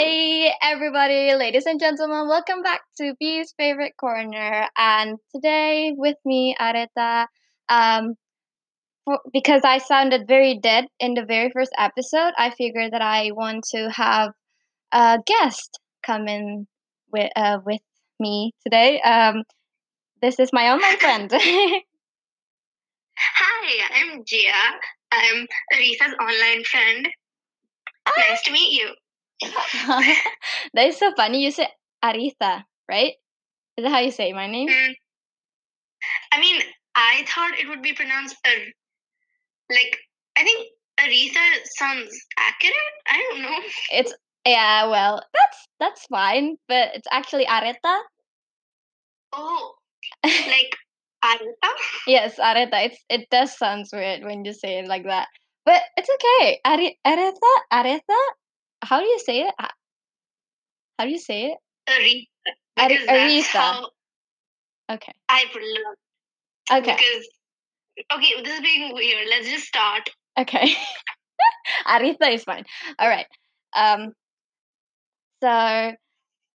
Hey, everybody, ladies and gentlemen, welcome back to Bee's Favorite Corner. And today with me, Areta, um, for, because I sounded very dead in the very first episode, I figured that I want to have a guest come in with, uh, with me today. Um, this is my online friend. Hi, I'm Jia. I'm Aretha's online friend. Nice to meet you. that is so funny. You say Aretha, right? Is that how you say my name? Mm. I mean, I thought it would be pronounced Ar- like I think Aretha sounds accurate. I don't know. It's yeah, well, that's that's fine, but it's actually Areta. Oh, like Aretha? yes, Areta. It's it does sounds weird when you say it like that, but it's okay. Are- Aretha, Aretha. How do you say it? How do you say it? Aretha. Are- Because that's Aretha. how Okay. I pronounce. Okay. Because okay, this is being weird. Let's just start. Okay. Aretha is fine. All right. Um. So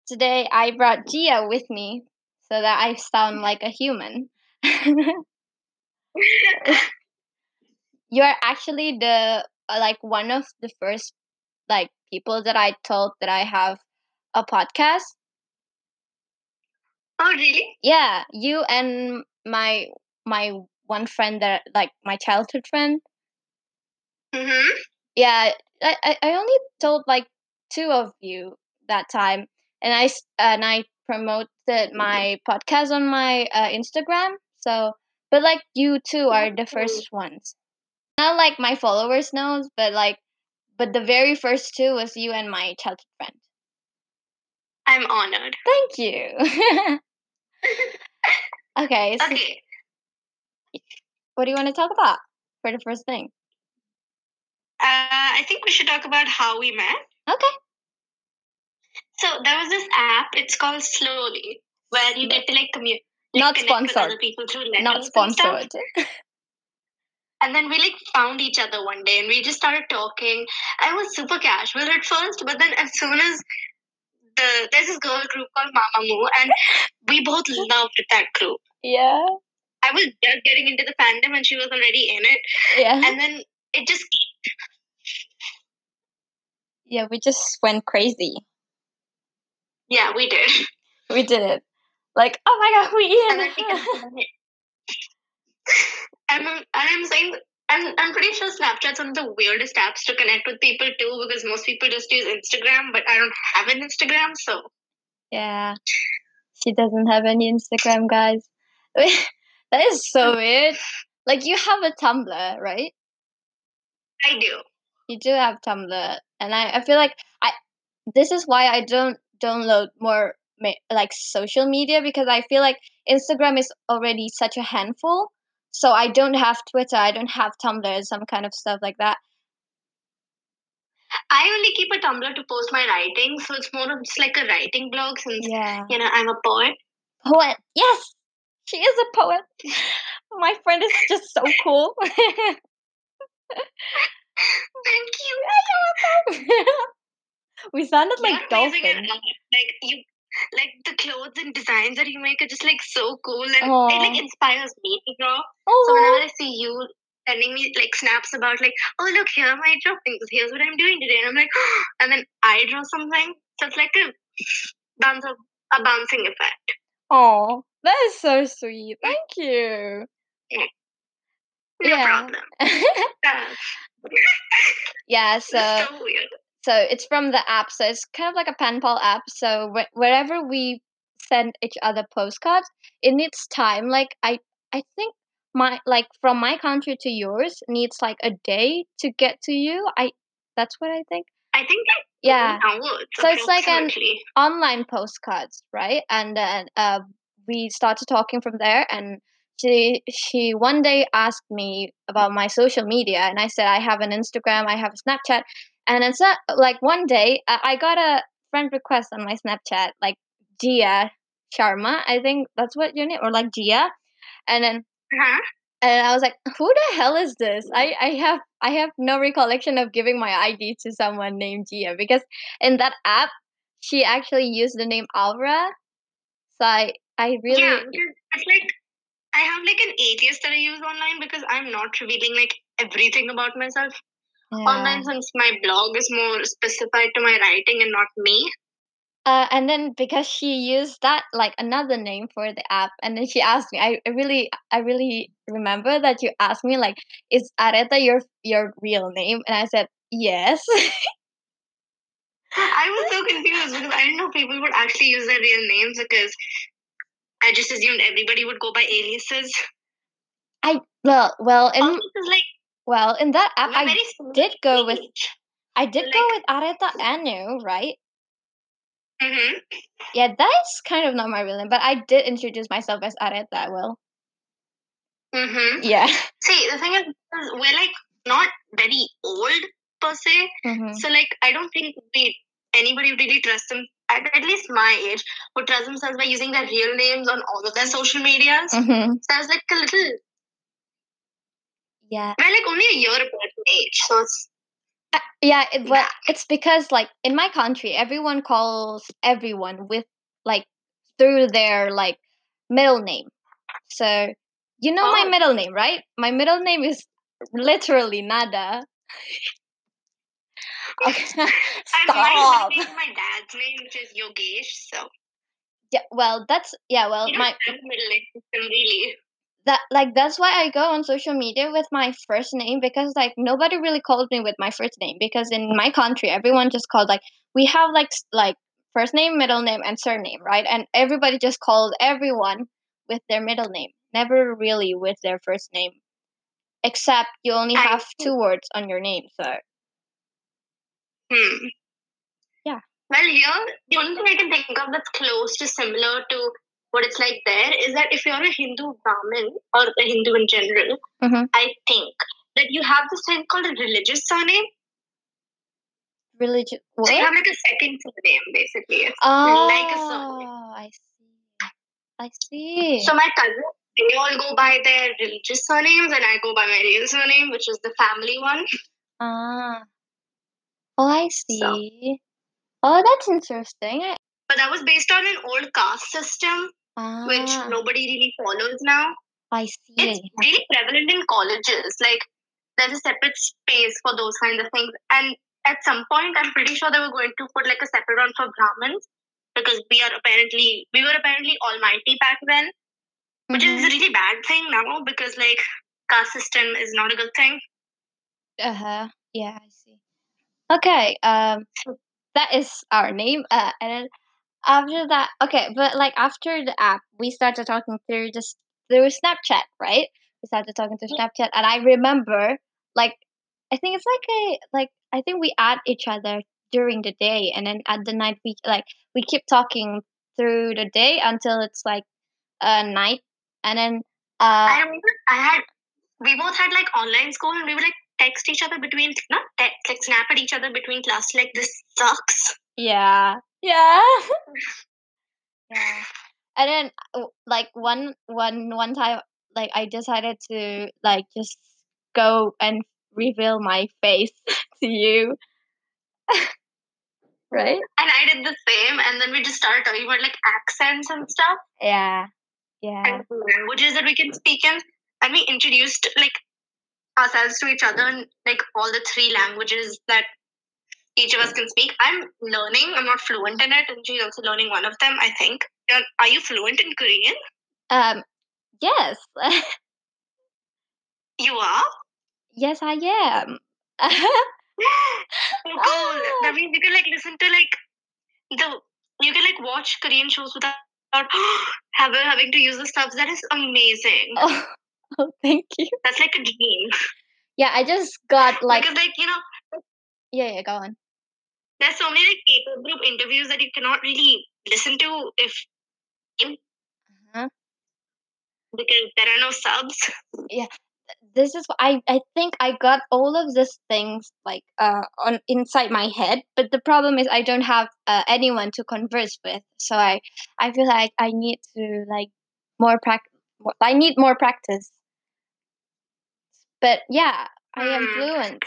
today I brought Jia with me so that I sound like a human. you are actually the like one of the first like people that I told that I have a podcast. oh, really? Yeah, you and my my one friend that like my childhood friend. Mm-hmm. Yeah, I I only told like two of you that time, and I and I promoted my podcast on my uh, Instagram. So, but like you two are the first ones. Not like my followers knows, but like, but the very first two was you and my childhood friend. I'm honored. Thank you. okay, so Okay. what do you want to talk about for the first thing? Uh, I think we should talk about how we met. Okay. So there was this app. It's called Slowly, where you get to like commute. Like, Not sponsored. people through letters Not sponsored. And then we like found each other one day, and we just started talking. I was super casual at first, but then as soon as the there's this girl group called Mamamoo, and we both loved that group. Yeah. I was just getting into the fandom, and she was already in it. Yeah. And then it just Yeah, we just went crazy. yeah, we did. We did it. Like, oh my god, we we in. and, I'm, and I'm saying, I'm, I'm pretty sure Snapchat's one of the weirdest apps to connect with people too, because most people just use Instagram, but I don't have an Instagram, so yeah. She doesn't have any Instagram, guys. that is so mm. weird. Like, you have a Tumblr, right? I do. You do have Tumblr, and I, I feel like I. This is why I don't download more like social media because I feel like Instagram is already such a handful. So I don't have Twitter, I don't have Tumblr, some kind of stuff like that. I only keep a Tumblr to post my writing, so it's more of just like a writing blog since, Yeah. you know, I'm a poet. Poet. Yes, she is a poet. My friend is just so cool. Thank you. we sounded like You're amazing at dolphins. Like you, like the clothes and designs that you make are just like so cool, and Aw. it like inspires me to draw. So whenever Oh, I see you sending me like snaps about like, oh look, here are my drawings. Here's what I'm doing today, and I'm like, and then I draw something. So it's like a bounce of a bouncing effect. oh, that is so sweet. Thank you. No Yeah. problem. Uh, yeah. So. so weird. So it's from the app so it's kind of like a pen pal app. So wh- wherever we send each other postcards it needs time. Like i i think my like from my country to yours needs like a day to get to you. I that's what i think. I think that yeah. So it's like an- online postcards right? And then uh, we started talking from there and she she one day asked me about my social media and i said i have an instagram i have a snapchat and it's not like one day i, got a friend request on my snapchat like Jia Sharma i think that's what your name or like Jia and then Uh-huh. and I was like, "Who the hell is this?" I I have I have no recollection of giving my ID to someone named Jia because in that app she actually used the name Aura. So I I really Yeah, it's like I have like an alias that I use online because I'm not revealing like everything about myself yeah. online since my blog is more specified to my writing and not me. Uh, and then because she used that like another name for the app, and then she asked me. I, I really, I really remember that you asked me like, "Is Areta your your real name?" And I said yes. I was so confused because I didn't know people would actually use their real names because I just assumed everybody would go by aliases. I well, well, in Also, like well in that app, I did go with. I did go like- with Areta Anu, right? Mhm. Yeah, that's kind of not my real name, but I did introduce myself as Areta. Well, Mhm. yeah. See, the thing is, we're like not very old per se, hmm so like I don't think we anybody really trusts them. At, at least my age would trust themselves by using their real names on all of their social medias. hmm So I was like a little, Yeah, we're like only a year apart in age, so it's yeah. It, well, Yeah. it's because like in my country, everyone calls everyone with like through their like middle name. So you know my Oh. middle name, right? My middle name is literally Nada. Stop. my middle name my dad's name, which is Yogesh. So Yeah, well, that's yeah. Well, you my middle really. that like that's why I go on social media with my first name because like nobody really called me with my first name because in my country everyone just called like we have like like first name, middle name, and surname, right? And everybody just calls everyone with their middle name, never really with their first name, except you only have two words on your name. So Hmm. Yeah. Well, here the only thing I can think of that's close to similar to what it's like there is that if you're a Hindu Brahmin or a Hindu in general, Mhm. I think that you have this thing called a religious surname. religion. So you have like a second surname, basically. It's Oh, like a surname. I see. I see. So my cousins, they all go by their religious surnames, and I go by my real surname, which is the family one. ah. Oh, I see. Oh, that's interesting. I- But that was based on an old caste system, Ah, which nobody really follows now. I see. It's really prevalent in colleges. Like there's a separate space for those kinds of things. And at some point, I'm pretty sure they were going to put like a separate one for Brahmins because we are apparently we were apparently almighty back then, which is a really bad thing now because like caste system is not a good thing. Uh huh. Yeah, I see. Okay. Um, that is our name. Uh, and then after that, okay, but like after the app, we started talking through just through Snapchat, right? We started talking through Snapchat, and I remember, like, I think it's like a like I think we add each other during the day, and then at the night we like we keep talking through the day until it's like uh night, and then uh, I remember I had we both had like online school and we were like text each other between not text like snap at each other between class like this sucks. Yeah. Yeah. yeah. And then like one one one time like I decided to like just go and reveal my face to you. right? And I did the same and then we just started talking about like accents and stuff. Yeah. Yeah. and languages that we can speak in. And we introduced like ourselves to each other in like all the three languages that each of us can speak. I'm learning. I'm not fluent in it, and she's also learning one of them. I think. Are you fluent in Korean? Um yes. You are. yes I am. Oh, cool. That means you can like listen to like the you can like watch Korean shows without having having to use the subs. That is amazing. oh, oh, thank you. That's like a dream. Yeah, I just got like because like you know yeah, yeah, go on. there's so many like paper group interviews that you cannot really listen to if Uh-huh. because there are no subs. Yeah. This is I I think I got all of these things like uh on inside my head, but the problem is I don't have uh, anyone to converse with. So I I feel like I need to like more practice. I need more practice. But yeah, I am Hmm. fluent.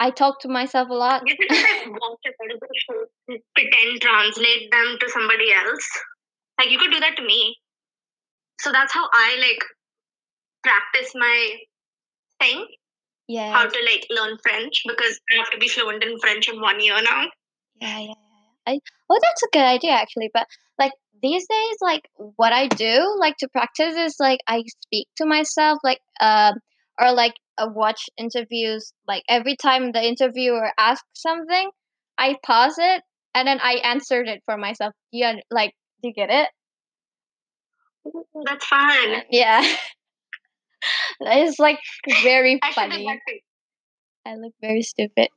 I talk to myself a lot. You could like watch a part show, pretend translate them to somebody else. Like you could do that to me. So that's how I like practice my thing, Yeah, how to like learn French because I have to be fluent in French in one year now. yeah, yeah. yeah. I well, that's a good idea actually. But like these days, like what I do, like to practice is like I speak to myself, like um, or like watch interviews. Like every time the interviewer asks something, I pause it and then I answered it for myself. Yeah, like do you get it? That's fun. Yeah. it's like very funny. I look very stupid.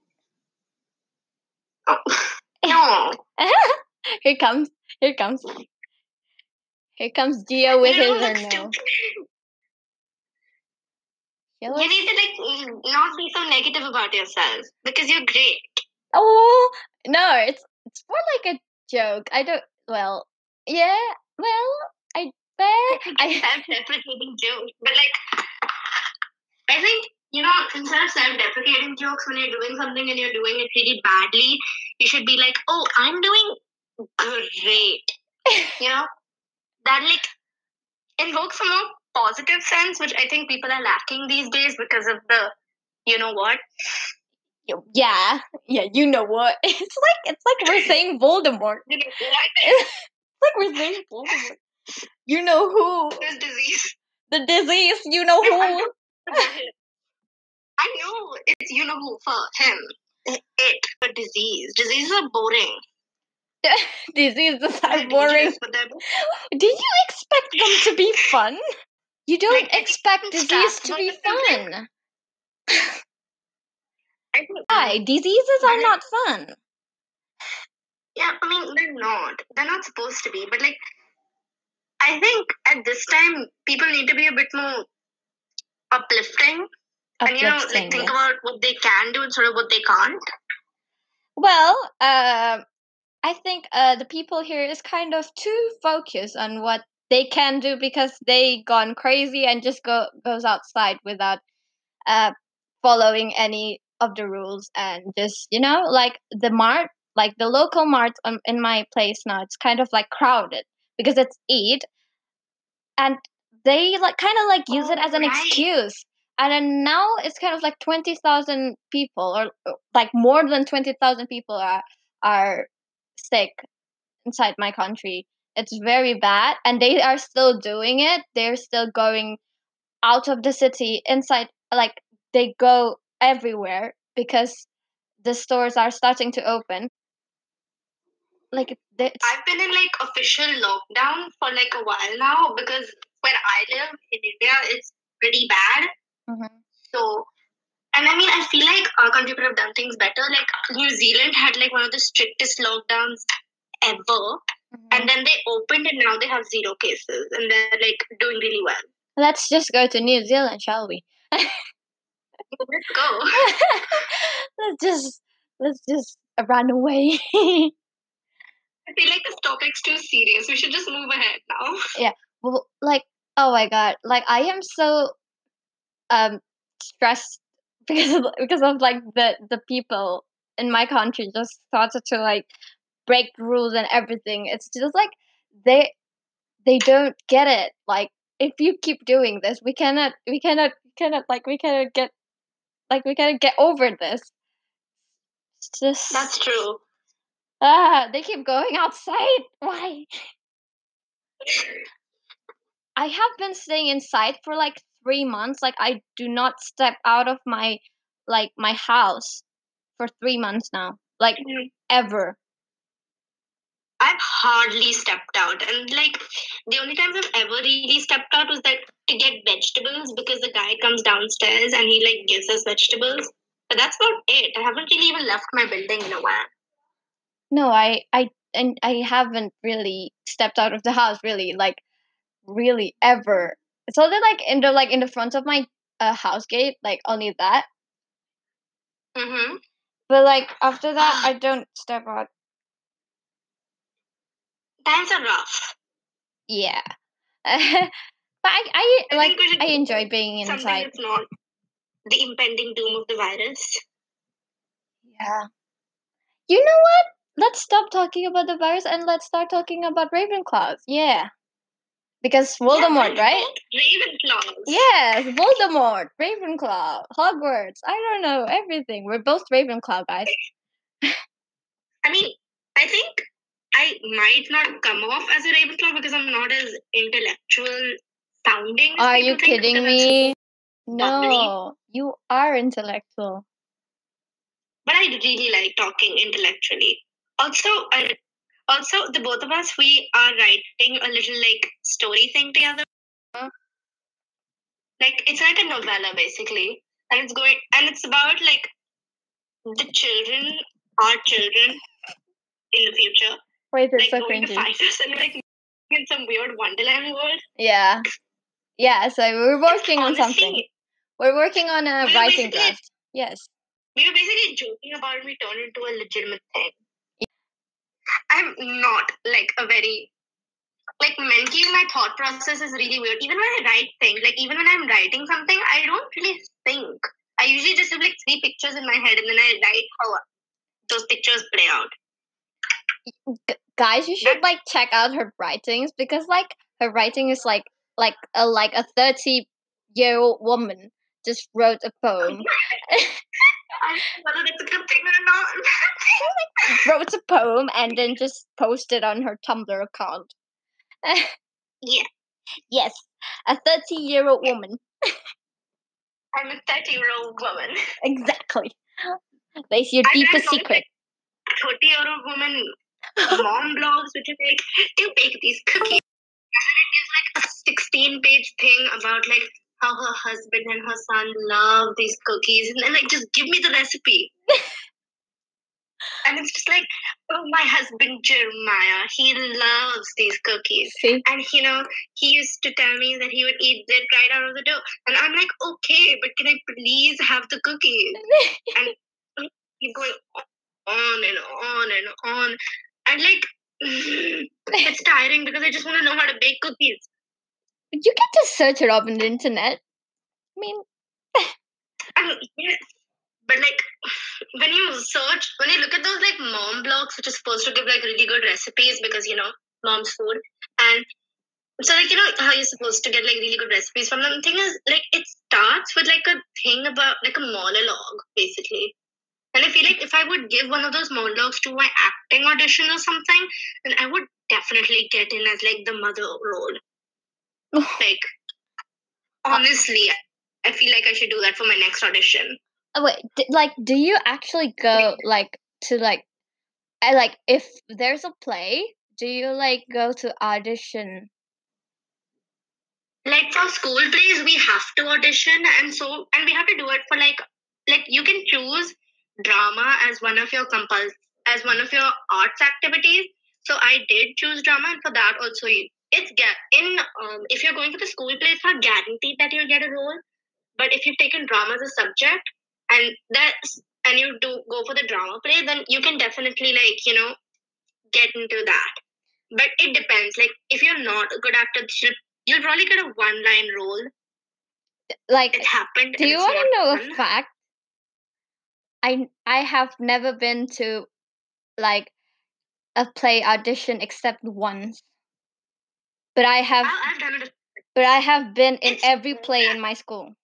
Oh, no. here comes, here comes, here comes Gio with you his or no. You need to like not be so negative about yourself because you're great. Oh no, it's it's more like a joke. I don't. Well, yeah. Well, I bet I. self-deprecating jokes, but like I think you know instead of self-deprecating jokes when you're doing something and you're doing it really badly, you should be like, "Oh, I'm doing great." You know that like invokes a more positive sense, which I think people are lacking these days because of the you know what. Yeah, yeah. You know what? It's like it's like we're saying Voldemort. You know what? It's like we're saying Voldemort. You know who? This disease. The disease. You know who? I know it's you know who for him. It, but disease. Diseases are boring. Diseases They're boring. Did you expect them to be fun? You don't Like, expect disease to be fun. Why? Diseases are not fun. Yeah, I mean they're not. They're not supposed to be. But like, I think at this time people need to be a bit more uplifting, uplifting and you know, like think yes. about what they can do instead of what they can't. Well, um, I think uh, the people here is kind of too focused on what they can do because they gone crazy and just go goes outside without uh, following any of the rules and just you know like the mart like the local mart um, in my place now it's kind of like crowded because it's Eid and they like kind of like use it Oh, as an right. excuse and then now it's kind of like 20,000 people or like more than 20,000 people are are sick inside my country it's very bad and they are still doing it they're still going out of the city inside like they go everywhere because the stores are starting to open like I've been in like official lockdown for like a while now because where I live in India, it's pretty bad. Mhm. So, and I mean, I feel like our country could have done things better. Like New Zealand had like one of the strictest lockdowns ever, Mhm. and then they opened and now they have zero cases and they're like doing really well. let's just go to new zealand shall we Let's go. let's just let's just run away I feel like this topic's too serious. We should just move ahead now. Yeah. Well, like oh my god like i am so um stressed because of, because of like the the people in my country just started to like break the rules and everything it's just like they they don't get it like if you keep doing this we cannot we cannot cannot like we cannot get like we cannot get over this it's just That's true. ah they keep going outside why I have been staying inside for like three months. Like I do not step out of my like my house for three months now. Like ever. I've hardly stepped out, and like the only times I've ever really stepped out was that to get vegetables because the guy comes downstairs and he like gives us vegetables. But that's about it. I haven't really even left my building in a while. No, I I and I haven't really stepped out of the house really like really ever. It's only like in the like in the front of my uh, house gate, like only that. Mm-hmm. But like after that, I don't step out. Times are rough. Yeah. but I I I like think we should I enjoy being Something inside. that's not. the impending doom of the virus. Yeah. You know what? Let's stop talking about the virus and let's start talking about Ravenclaws. Yeah. Because Voldemort, yeah, right? Ravenclaws. Yes, Voldemort, Ravenclaw, Hogwarts. I don't know everything. We're both Ravenclaw guys. I mean, I think I might not come off as a Ravenclaw because I'm not as intellectual sounding. Are you kidding because I'm so- me? No, you are intellectual. but I really like talking intellectually. Also, I, also the both of us we are writing a little like story thing together. Like it's like a novella basically, and it's going and it's about like the children, our children in the future, Wait, it's like so going to cringy. find us and like in some weird Wonderland world. Yeah. Yeah, so we're working on something. We're working on a We're writing draft. Yes. we were basically joking about it. We turned into a legitimate thing. I'm not like a very like mentally my thought process is really weird. Even when I write things, like even when I'm writing something, I don't really think. I usually just have like three pictures in my head and then I write how those pictures play out. Guys, you should like check out her writings because like her writing is like like a like a 30 year old woman just wrote a poem. I don't know whether that's a good thing or not. wrote a poem and then just posted on her Tumblr account. Yeah. Yes, a 30 year old woman. I'm a 30 year old woman. Exactly. That's your I deepest secret. 30 year old woman mom blogs, which is like, do bake these cookies. And then it gives like a 16 page thing about like how her husband and her son love these cookies. And then like, just give me the recipe. and it's just like, oh, my husband Jeremiah, he loves these cookies. See? And you know, he used to tell me that he would eat it right out of the dough. And I'm like, okay, but can I please have the cookies? And he's going on and on and on. And like, it's tiring because I just want to know how to bake cookies. You can just search it up on the internet. I mean, I mean, yes. But like, when you search, when you look at those like mom blogs, which is supposed to give like really good recipes because you know mom's food, and so like you know how you're supposed to get like really good recipes from them. The thing is, like, it starts with like a thing about like a monologue basically. And I feel like if I would give one of those monologues to my acting audition or something, then I would definitely get in as like the mother role. Like, honestly, I feel like I should do that for my next audition. oh, wait, d- like, do you actually go like to like, I like if there's a play, do you like go to audition? like for school plays we have to audition and so and we have to do it for like like you can choose drama as one of your compuls as one of your arts activities. So i did choose drama and for that also it's get in um, if you're going for the school play it's not guaranteed that you'll get a role. But if you've taken drama as a subject and that's and you do go for the drama play then you can definitely like you know get into that. But it depends like if you're not a good actor you'll, you'll probably get a one line role. Like, it happened do you want to know not a fact? I I have never been to like a play audition except once. But I have I- I've done it but I have been in every play in my school.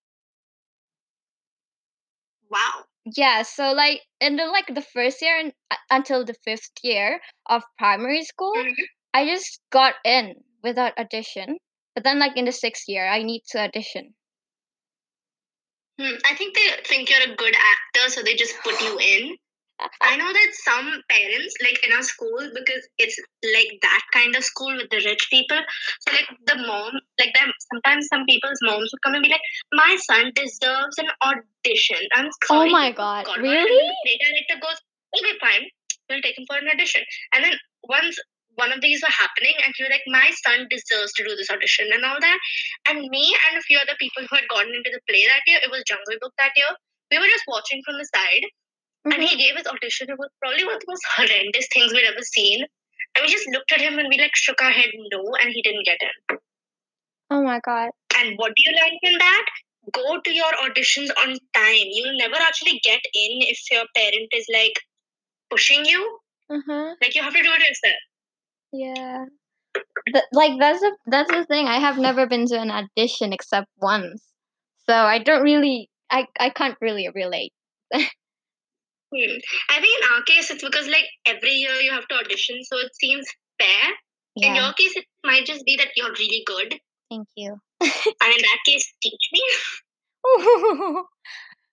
wow Yeah, so like in the like the first year and uh, until the fifth year of primary school, Mhm. I just got in without audition. But then like in the sixth year, I need to audition. Hmm, I think they think you're a good actor, so they just put you in. I know that some parents, like in our school, because it's like that kind of school with the rich people. So like the mom, like them, sometimes some people's moms would come and be like, "My son deserves an audition." I'm sorry. Oh my god, God, really? The director goes, "Okay, fine, we'll take him for an audition." And then once one of these were happening, and he was like, "My son deserves to do this audition and all that." And me and a few other people who had gotten into the play that year, it was Jungle Book that year. We were just watching from the side, and Mhm. he gave his audition. It was probably one of the most horrendous things we'd ever seen. And we just looked at him and we like shook our head no, and he didn't get in. Oh my god. And what do you learn from that? go to your auditions on time. You'll never actually get in if your parent is like pushing you. Uh-huh. Like you have to do it yourself. Yeah. Th- like that's the that's the thing. I have never been to an audition except once. So I don't really I I can't really relate. Hmm. I think in our case, it's because like every year you have to audition, so it seems fair. In your case, it might just be that you're really good, Thank you. and in that case, teach me.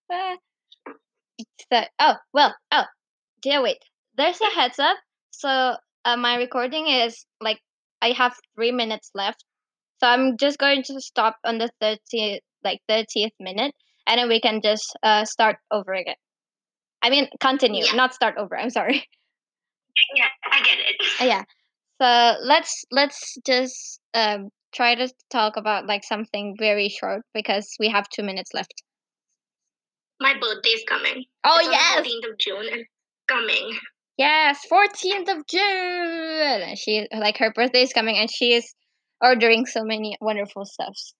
Uh, so oh well oh dear wait there's a heads up so uh, my recording is like i have three minutes left so i'm just going to stop on the 30th like 30th minute and then we can just uh start over again i mean continue Yeah. not start over i'm sorry Yeah, I get it. Uh, yeah so let's let's just um try to talk about like something very short because we have two minutes left My birthday's coming. oh It's on yes the 14th of June coming. Yes, 14th of June. She like her birthday is coming and she is ordering so many wonderful stuffs.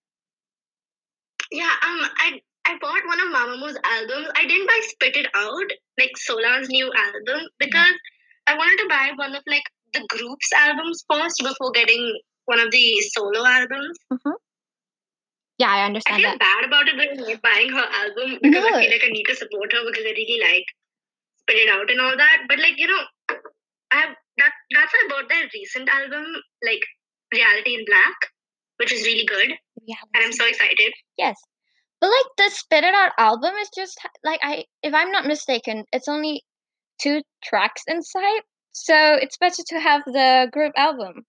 Yeah, um, I I bought one of Mamamoo albums. I didn't buy Spit It Out, like Solar's new album, because I wanted to buy one of like the group's albums first before getting one of the solo albums. Yeah, I understand. I feel that. bad about it when I'm buying her album because I feel like I need to support her because I really like Spit It Out and all that. But like you know, I have that that's why I bought their recent album, like Reality in Black, which is really good, Yeah. and I'm so excited. Yes. But like the Spit It Out album is just like I if I'm not mistaken, it's only two tracks inside. So it's better to have the group album.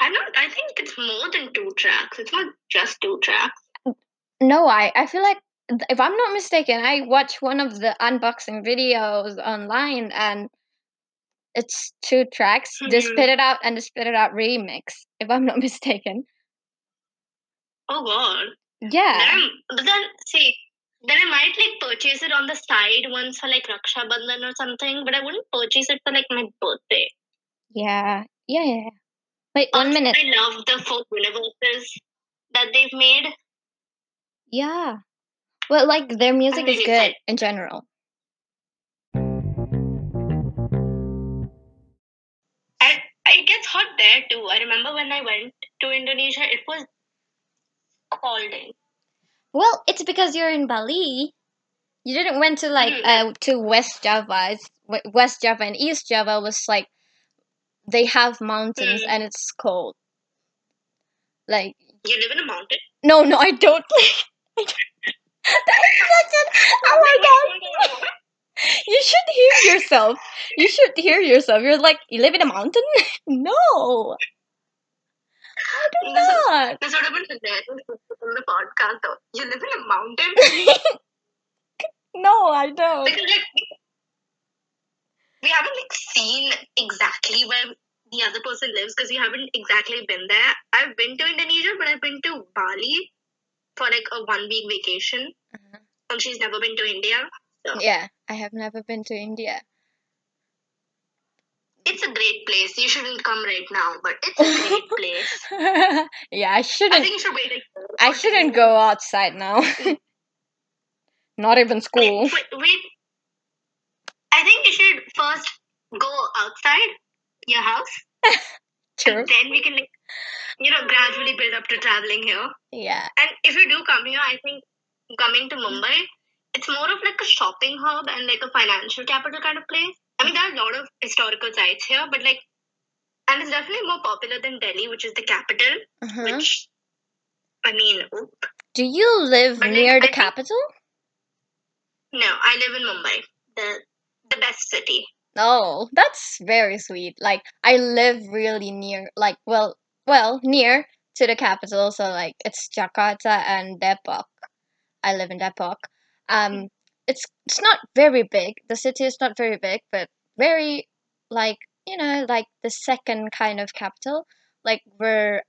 I'm not. I think it's more than two tracks. It's not just two tracks. No, I I feel like if I'm not mistaken, I watched one of the unboxing videos online and it's two tracks, the Mhm. Spit It Out and the Spit It Out remix, if I'm not mistaken. Oh god. Yeah. Then I'm, but then see, then I might like purchase it on the side once for like Raksha Bandhan or something. But I wouldn't purchase it for like my birthday. Yeah. Yeah, yeah. yeah. Wait, one minute. I love the four universes that they've made. Yeah. Well, like their music is good in general. I, it gets hot there too. I remember when I went to Indonesia, it was scalding. Well, it's because you're in Bali. You didn't went to like Mm. uh to West Java. It's West Java and East Java was like they have mountains Mm. and it's cold. Like You live in a mountain. no, no, I don't. I don't- that is such an oh my god! You should hear yourself. You should hear yourself. You're like you live in a mountain. no, I do This is- not. This would have been hilarious the podcast. Though. You live in a mountain. No, I don't. because like we haven't like seen exactly where the other person lives because we haven't exactly been there. I've been to Indonesia, but I've been to Bali for like a one week vacation, Uh-huh. and she's never been to India. Yeah, I have never been to India. It's a great place. You shouldn't come right now, but it's a great place. yeah, I shouldn't. I think you should wait. I shouldn't go outside now. Not even school. Wait, wait, wait. I think you should first go outside your house, True. and then we can, like, you know, gradually build up to traveling here. Yeah. And if you do come here, I think coming to Mumbai, it's more of like a shopping hub and like a financial capital kind of place. I mean, there are a lot of historical sites here, but like, and it's definitely more popular than Delhi, which is the capital. Uh-huh. Which, I mean, oop. Do you live But, like, near I the think- capital? no, I live in Mumbai, the the best city. Oh, that's very sweet. Like I live really near, like well, well near to the capital. So like it's Jakarta and Depok. I live in Depok. Um, it's it's not very big. The city is not very big, but very like you know like the second kind of capital. Like we're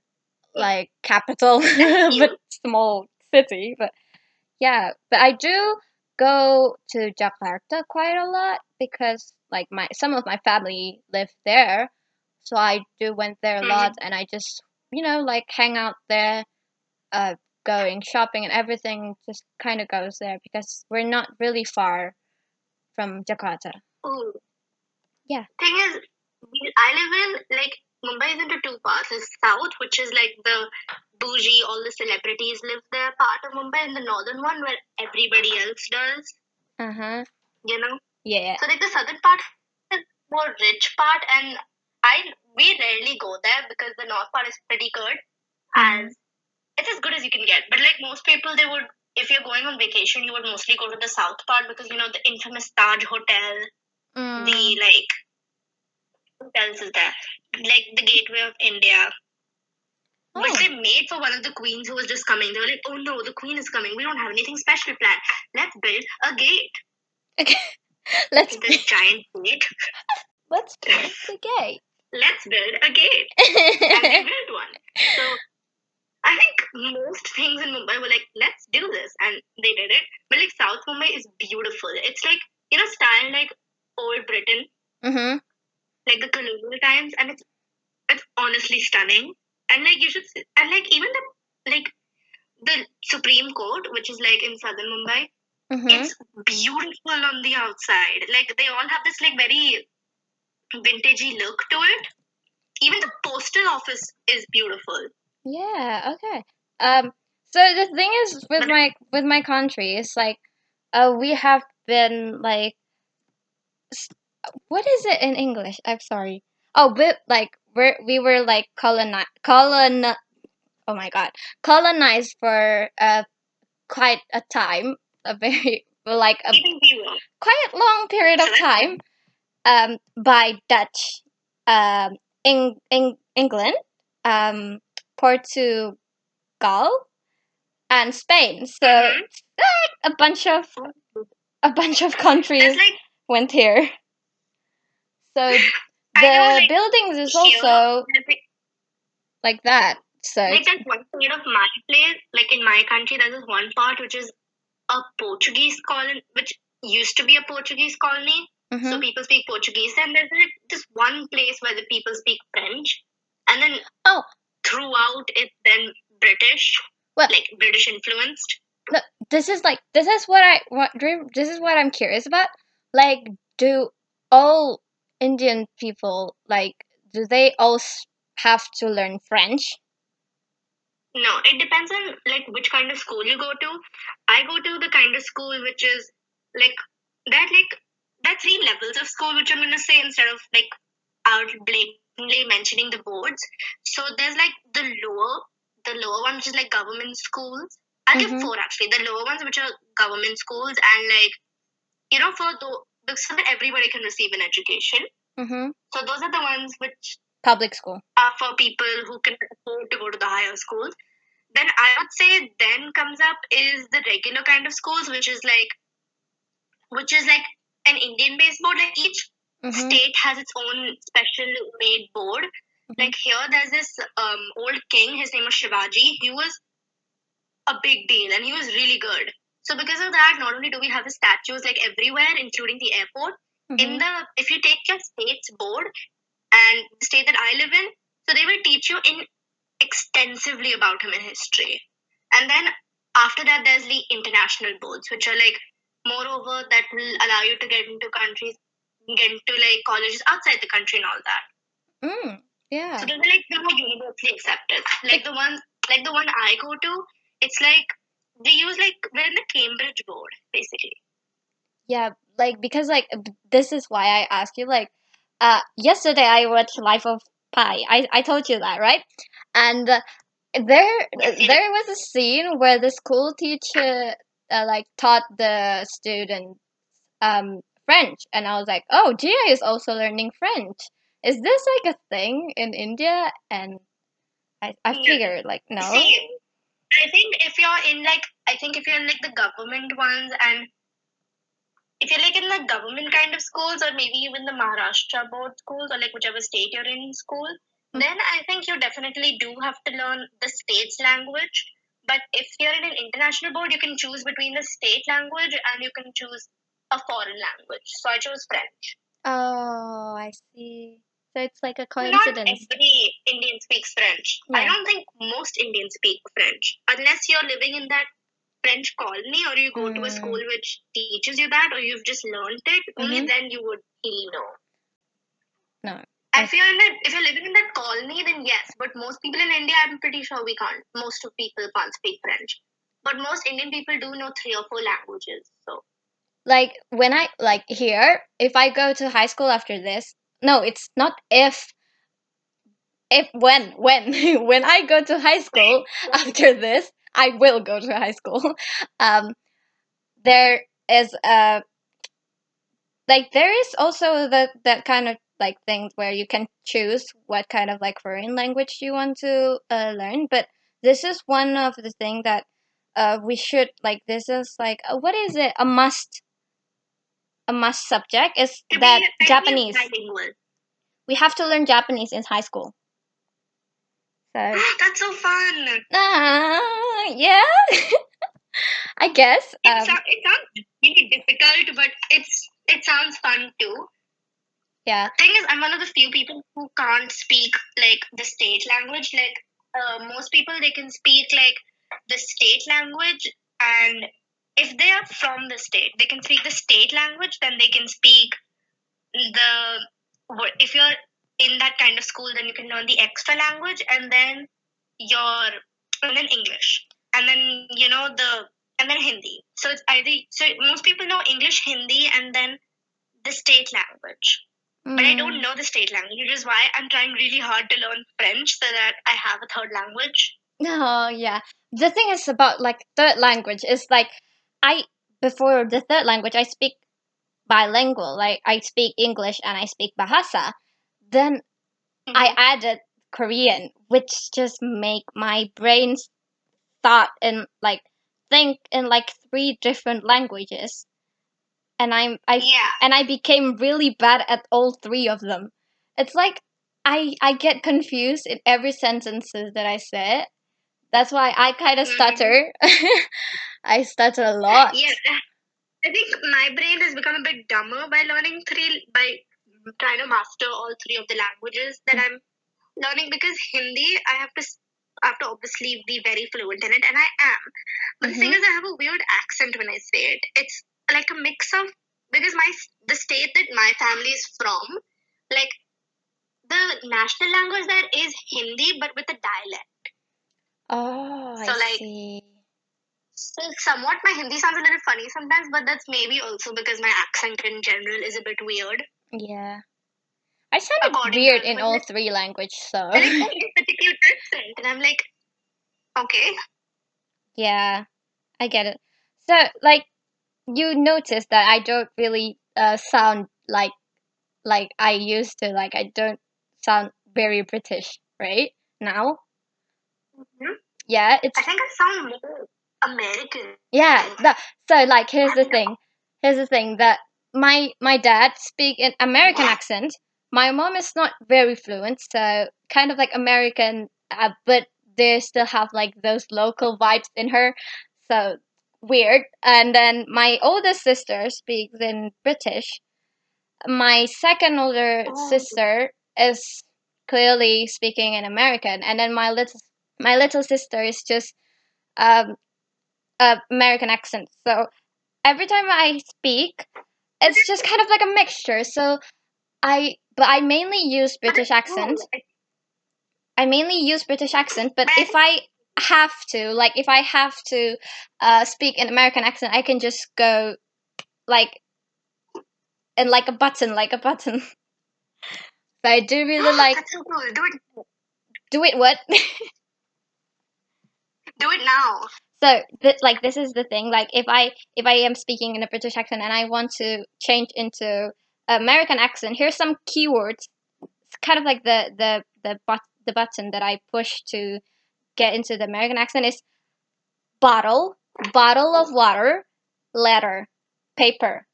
like capital, but small city. But yeah, but I do go to Jakarta quite a lot because like my some of my family live there, so I do went there a lot, and I just you know like hang out there, uh, going shopping and everything just kind of goes there because we're not really far from Jakarta. Ooh. Yeah. Thing is, I live in like Mumbai is into two parts. There's south, which is like the bougie, all the celebrities live there part of Mumbai, and the northern one where everybody else does. Uh huh. You know. Yeah. So like the southern part is more rich part, and I we rarely go there because the north part is pretty good, Mhm. as it's as good as you can get. But like most people, they would if you're going on vacation, you would mostly go to the south part because you know the infamous Taj Hotel, Mm. the like what else is there? Like the Gateway of India. Which Oh. they made for one of the queens who was just coming. They were like, "Oh no, the queen is coming. We don't have anything special planned. Let's build a gate. Okay, let's This giant gate. let's build the gate. Let's build a gate." and they built one. So I think most things in Mumbai were like, let's do this, and they did it. But like South Mumbai is beautiful. It's like you know, style like old Britain, mm-hmm. like the colonial times, and it's it's honestly stunning. And like you should, and like even the like the Supreme Court, which is like in southern Mumbai, Mm-hmm. it's beautiful on the outside. Like they all have this like very vintagey look to it. Even the postal office is beautiful. Yeah, okay. Um so the thing is with my with my country it's like uh we have been like what is it in English? I'm sorry. Oh, but like we're we were like colonized colon oh my god. Colonized for uh quite a time, a very like a we quite long period of time um, by Dutch, um, Eng- Eng- England, um, Portugal, and Spain. So Mhm. like a bunch of a bunch of countries like went here. So the know, like, buildings is also like, that. So like there's one side of my place, like in my country, there's this one part which is a Portuguese colony, which used to be a Portuguese colony. So mhm. people speak Portuguese, and there's like this one place where the people speak French, and then Oh. throughout it's then British, Well- like British influenced. Look, this is like this is what I what dream this is what I'm curious about. Like, do all Indian people like do they all have to learn French? No, it depends on like which kind of school you go to. I go to the kind of school which is like that like there are three levels of school which I'm gonna say instead of like out blatantly mentioning the boards. So there's like the lower the lower one which is like government schools. I'll Mhm. give four actually. The lower ones which are government schools and like you know for the so that everybody can receive an education. Mm-hmm. So those are the ones which Public school. are for people who can afford to go to the higher schools. Then I would say then comes up is the regular kind of schools, which is like which is like an Indian based board. Like each Mm-hmm. state has its own special made board. Like here there's this um old king, his name was Shivaji. He was a big deal and he was really good. So because of that, not only do we have the statues like everywhere, including the airport, in the if you take your state's board and the state that I live in, so they will teach you in extensively about him in history. And then after that there's the international boards, which are like moreover that will allow you to get into countries get into like colleges outside the country and all that. Mm, yeah. So those are like the more universally accepted. Like the one like the one I go to, it's like they use like we're in the Cambridge board, basically. Yeah, like because like this is why I asked you like uh yesterday I watched Life of Pi. I I told you that, right? And uh, there Yes, you did. there was a scene where the school teacher uh, like taught the students um French and I was like, "Oh, Jia is also learning French." Is this like a thing in India? And I I figured like no. See, I think if you're in like, I think if you're in like the government ones, and if you're like in the government kind of schools, or maybe even the Maharashtra board schools, or like whichever state you're in school, Mm. then I think you definitely do have to learn the state's language. But if you're in an international board, you can choose between the state language and you can choose a foreign language. So I chose French. Oh, I see. So it's like a coincidence. Not every Indian speaks French. I don't think most Indians speak French unless you're living in that French colony or you go to a Mm. school which teaches you that or you've just learned it. Only Mhm. then you would really know. No. You're in that, if you're living in that colony, then yes. But most people in India, I'm pretty sure we can't. Most of people can't speak French. But most Indian people do know three or four languages. So Like when I like here, if I go to high school after this, no, it's not if. If when when when I go to high school after this, I will go to high school. Um, there is a like there is also that that kind of like things where you can choose what kind of like foreign language you want to uh, learn. But this is one of the thing that uh we should like. This is like uh, what is it? A must. A must subject is to that Japanese. We have to learn Japanese in high school. So That's so fun. uh, yeah, I guess. It, Um, sou- it sounds really difficult, but it's it sounds fun too. Yeah. Thing is, I'm one of the few people who can't speak like the state language. Like uh, most people, they can speak like the state language, and if they are from the state, they can speak the state language. Then they can speak the if you're in that kind of school, then you can learn the extra language, and then your and then English, and then you know the and then Hindi. So it's either so most people know English, Hindi, and then the state language. But I Mm. don't know the state language, which is why I'm trying really hard to learn French so that I have a third language. Oh yeah. The thing is about like third language is like I before the third language I speak bilingual. Like I speak English and I speak Bahasa. Then I added Korean, which just make my brain thought and like think in like three different languages. And I'm I yeah. and I became really bad at all three of them. It's like I I get confused in every sentences that I say. That's why I kind of Mhm. stutter. I stutter a lot. Yeah. I think my brain has become a bit dumber by learning three by trying to master all three of the languages that I'm learning because Hindi I have to I have to obviously be very fluent in it and I am. But the thing is I have a weird accent when I say it. It's like a mix of because my the state that my family is from, like the national language there is Hindi but with a dialect. Oh, So, I like, see. So somewhat my Hindi sounds a little funny sometimes, but that's maybe also because my accent in general is a bit weird. Yeah. I sounded According weird in all three language, so And oh, it's like this particular accent, and I'm like, okay, yeah, I get it. So, like, you notice that I don't really uh sound like like I used to. Like, I don't sound very British, right? Now, Mhm. yeah, it's I think I sound more American. Yeah, the, so like here's the thing. Here's the thing that my my dad speak an American accent. My mom is not very fluent, so kind of like American, uh, but they still have like those local vibes in her. So weird. And then my oldest sister speaks in British. My second older Oh. sister is clearly speaking in American, and then my little my little sister is just um uh, American accent. So every time I speak, it's just kind of like a mixture. So I, but I mainly use British accent. I mainly use British accent. But if I have to, like, if I have to uh, speak an American accent, I can just go like, and like a button, like a button. but I do really like so cool. Do it. do it. What? Do it now. So, th- like, this is the thing. Like, if I if I am speaking in a British accent and I want to change into American accent, here's some keywords. It's kind of like the the the but the button that I push to get into the American accent is bottle, bottle of water, letter, paper,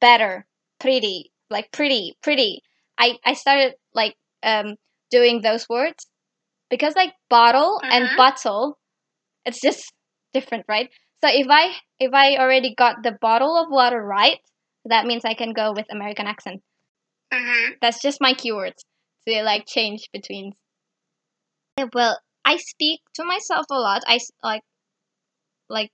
better, pretty, like pretty, pretty. I I started like um doing those words because like bottle and Mhm. bottle it's just different right so if i if i already got the bottle of water right that means i can go with american accent Mm-hmm. that's just my keywords they like change between. Yeah, well, I speak to myself a lot. I s- like, like,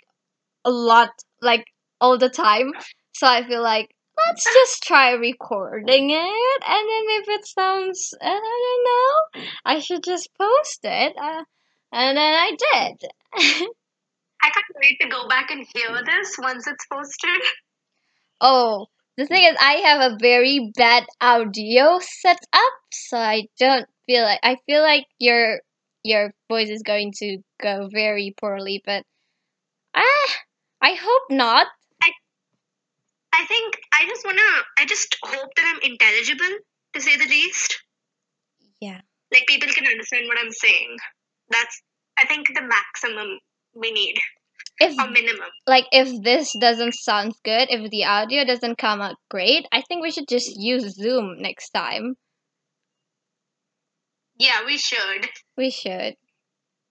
a lot, like all the time. So I feel like let's just try recording it, and then if it sounds, I don't know, I should just post it. Uh, and then I did. I can't wait to go back and hear this once it's posted. Oh, the thing is, I have a very bad audio set up, so I don't feel like I feel like your your voice is going to go very poorly, but ah, I hope not. I I think I just wanna. I just hope that I'm intelligible, to say the least. Yeah. Like people can understand what I'm saying. That's I think the maximum we need, If or minimum. like if this doesn't sound good, if the audio doesn't come out great, I think we should just use Zoom next time. Yeah, we should. We should.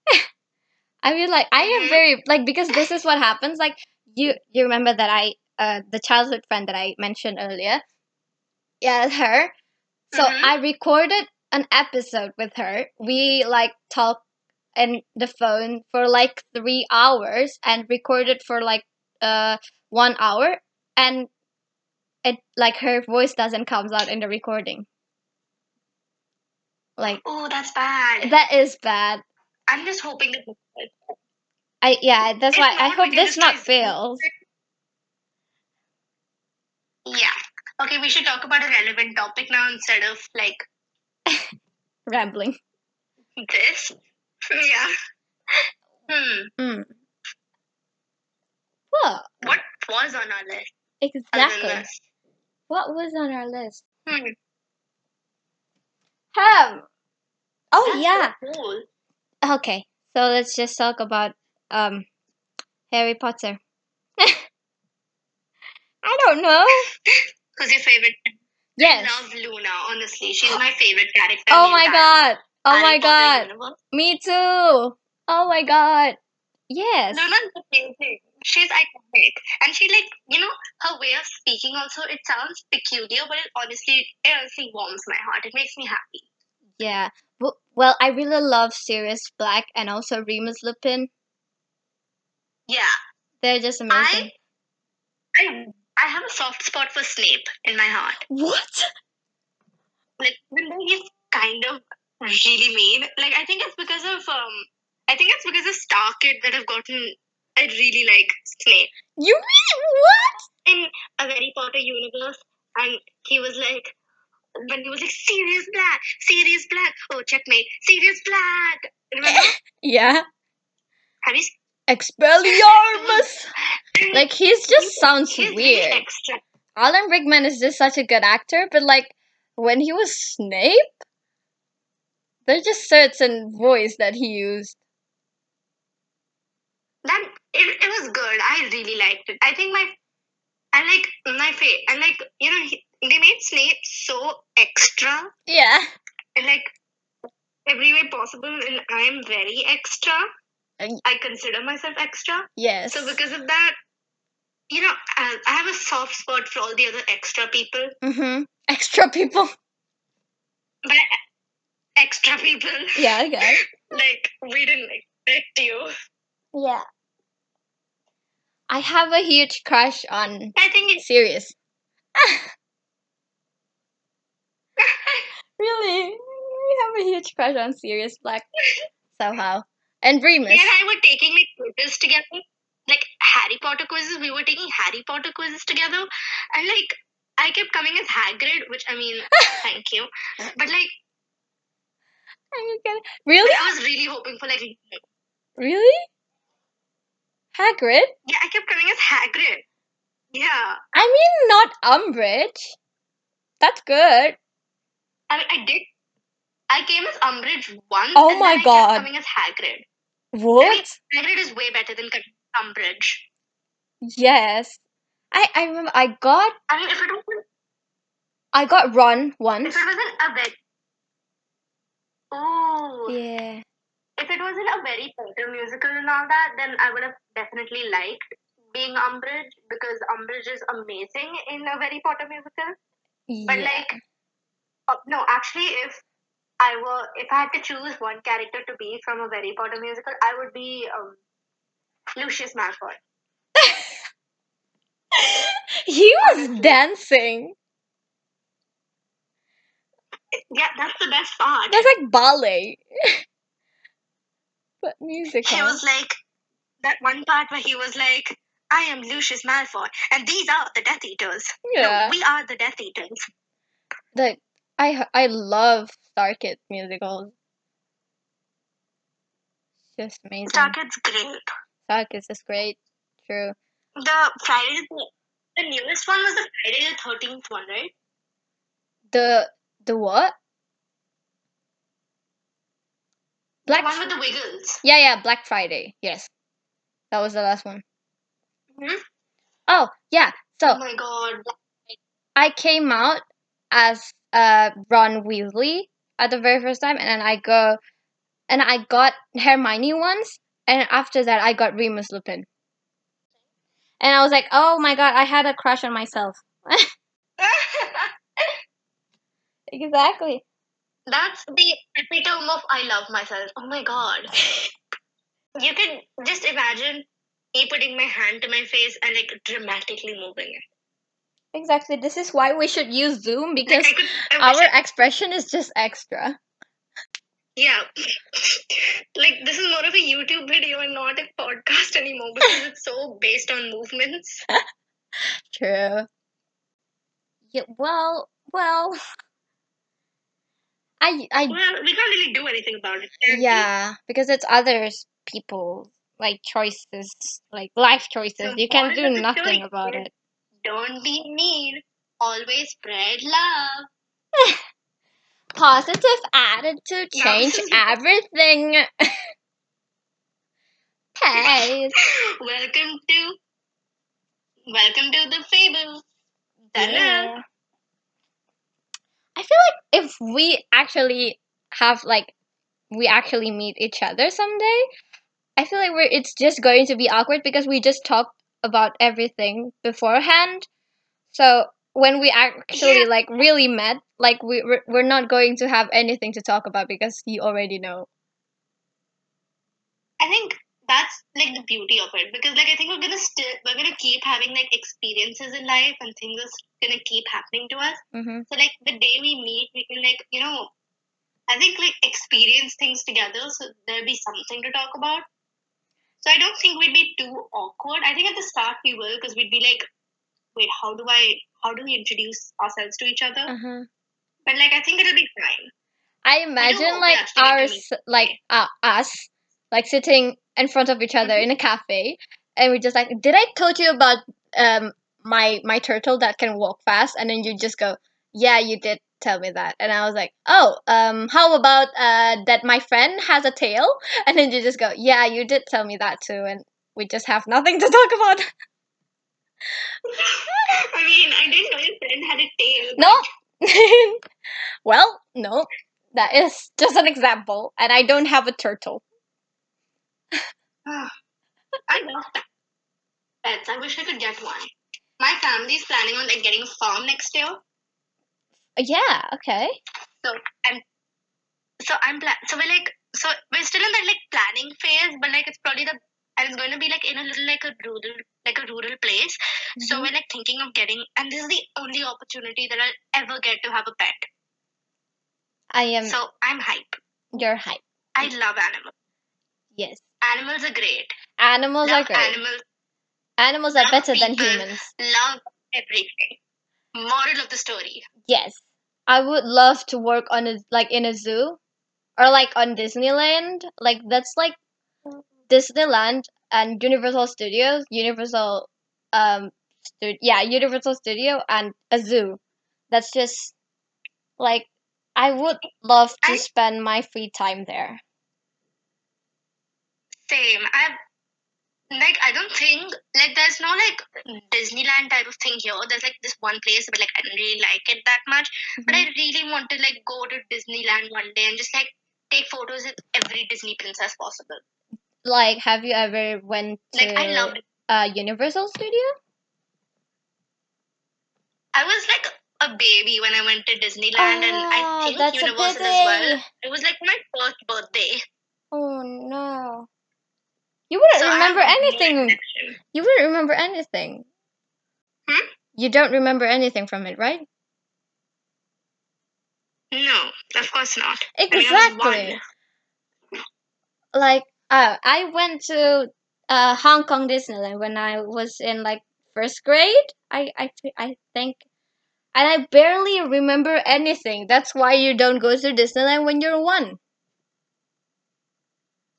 I mean, like I am Mhm. very like because this is what happens. Like you, you remember that I, uh, the childhood friend that I mentioned earlier. Yeah, her. So Mhm. I recorded an episode with her. We like talked in the phone for like three hours and recorded for like uh one hour, and it like her voice doesn't comes out in the recording. Like Oh, that's bad. that is bad. I'm just hoping that. I yeah, that's If why I hope this not fails. Yeah. Okay, we should talk about a relevant topic now instead of like Rambling. this. Yeah. Hmm. Mm. Well, What was on our list exactly. What was on our list? Hmm. Um. Oh That's yeah. so cool. Okay. So let's just talk about um Harry Potter. I don't know. Who's your favorite? Yes. I love Luna. Honestly, she's my favorite character. Oh my god. Oh Harry my Potter god. universe. Me too. Oh my god. Yes. Luna's amazing. She's iconic, and she like you know her way of speaking. Also, it sounds peculiar, but it honestly, it honestly warms my heart. It makes me happy. Yeah. Well, I really love Sirius Black and also Remus Lupin. Yeah, They're just amazing. I I have a soft spot for Snape in my heart. What? Like even though he's kind of really mean, like I think it's because of um, I think it's because of StarKid that I've gotten. I really like Snape You really what? in a Harry Potter universe, and he was like. When he was like Sirius Black, Sirius Black, oh checkmate, Sirius Black. Remember? Yeah. Have you Expelliarmus. like he's just sounds He's weird. extra. Alan Rickman is just such a good actor, but like when he was Snape, there's just certain voice that he used. It, it was good. I really liked it. I think my I like my face I like you know he, they made Snape so extra Yeah. And like every way possible, and I am very extra. And- I consider myself extra. Yes. So because of that, you know, I, I have a soft spot for all the other extra people. mm-hmm. Extra people. But extra people, Yeah, okay. like we didn't expect you. Yeah. I have a huge crush on I think it's Sirius. really? We have a huge crush on Sirius Black somehow. And Remus. And I were taking like quizzes together, like Harry Potter quizzes. We were taking Harry Potter quizzes together, and like I kept coming as Hagrid, which I mean, thank you, but like Are you kidding? Really? I was really hoping for like Really? Hagrid? Yeah, I kept coming as Hagrid. Yeah, I mean, not Umbridge. That's good. I mean, I did. I came as Umbridge once. Oh and my then I God. Kept coming as Hagrid. What? Hagrid is way better than Umbridge. Yes. I I remember I got I mean, if it wasn't, I got Ron once. if it wasn't a very, oh, Yeah. If it wasn't a very Potter musical and all that, then I would have definitely liked being Umbridge because Umbridge is amazing in a very Potter musical. But like, uh, no, actually, if I were if I had to choose one character to be from a Harry Potter musical, I would be um, Lucius Malfoy. he was dancing. Yeah, that's the best part. That's like ballet. but musical. He was like that one part where he was like, "I am Lucius Malfoy, and these are the Death Eaters. yeah. No, we are the Death Eaters." the I I love StarKids musicals. Just amazing. StarKid's great. StarKids is great. True. The Friday, the, the newest one was the Friday the Thirteenth one, right? The the what? Black. The one with the Wiggles. yeah, yeah, Black Friday. Yes, that was the last one. Mhm. Oh yeah. So Oh my god. I came out as uh Ron Weasley at the very first time, and then I go, and I got Hermione once, and after that I got Remus Lupin. And I was like, oh my god, I had a crush on myself. Exactly. That's the epitome of I love myself. Oh my god. You can just imagine me putting my hand to my face and like dramatically moving it. Exactly. This is why we should use Zoom because I could I our I- expression is just extra. yeah. like this is more of a YouTube video and not a podcast anymore because it's so based on movements. True. Yeah. Well. Well. I. I. Well, we can't really do anything about it. Yeah, because it's others people like choices, like life choices. So You can moral do nothing about it. Don't be mean. Always spread love. Positive attitude change everything. Pace. welcome to welcome to the fable. Yeah. I feel like if we actually have like we actually meet each other someday, I feel like we're it's just going to be awkward because we just talked about everything beforehand. So when we actually Yeah. like really met, like we we're, we're not going to have anything to talk about because you already know. I think that's like the beauty of it because like I think we're gonna still we're gonna keep having like experiences in life and things are gonna keep happening to us. Mhm. So like the day we meet, we can like you know, I think like experience things together. So there'll be something to talk about. So I don't think we'd be too awkward. I think at the start we will because we'd be like, wait, how do I how do we introduce ourselves to each other? Uh-huh. But like I think it'll be fine. I imagine like our like uh, us like sitting in front of each other in a cafe and we're just like did I told you about um my my turtle that can walk fast? And then you just go yeah you did tell me that. And I was like oh um how about uh that my friend has a tail? And then you just go yeah you did tell me that too and we just have nothing to talk about. I mean, I didn't know your friend had a tail. no. Well no. That is just an example and I don't have a turtle I love. Pets. I wish I could get one. My family's planning on like getting a farm next year. yeah okay So and so I'm pla- so we're like so we're still in that like planning phase, but like it's probably the and it's going to be like in a little like a rural like a rural place. So Mhm. we're like thinking of getting and this is the only opportunity that I'll ever get to have a pet. I am So I'm hype. your hype. I love animals. Yes. Animals are great. Animals are great. animals. Animals are love better than humans. Love everything. Moral of the story. Yes. I would love to work on a like in a zoo or like on Disneyland. Like that's like Disneyland and Universal Studios, Universal um stu- yeah, Universal Studio and a zoo. That's just like I would love to I- spend my free time there. Same. I've like I don't think like there's no like Disneyland type of thing here. There's like this one place, but like I don't really like it that much. But I really want to like go to Disneyland one day and just like take photos with every Disney princess possible. Like have you ever went to Like I loved uh Universal Studio? I was like a baby when I went to Disneyland and I Oh, think Universal as well. It was like my first birthday. Oh no. You wouldn't So remember anything. You wouldn't remember anything. Hmm? You don't remember anything from it, right? No, of course not. I mean, I was one. Exactly. Like, uh, I went to uh, Hong Kong Disneyland when I was in like first grade. I, I, I think, and I barely remember anything. That's why you don't go to Disneyland when you're one.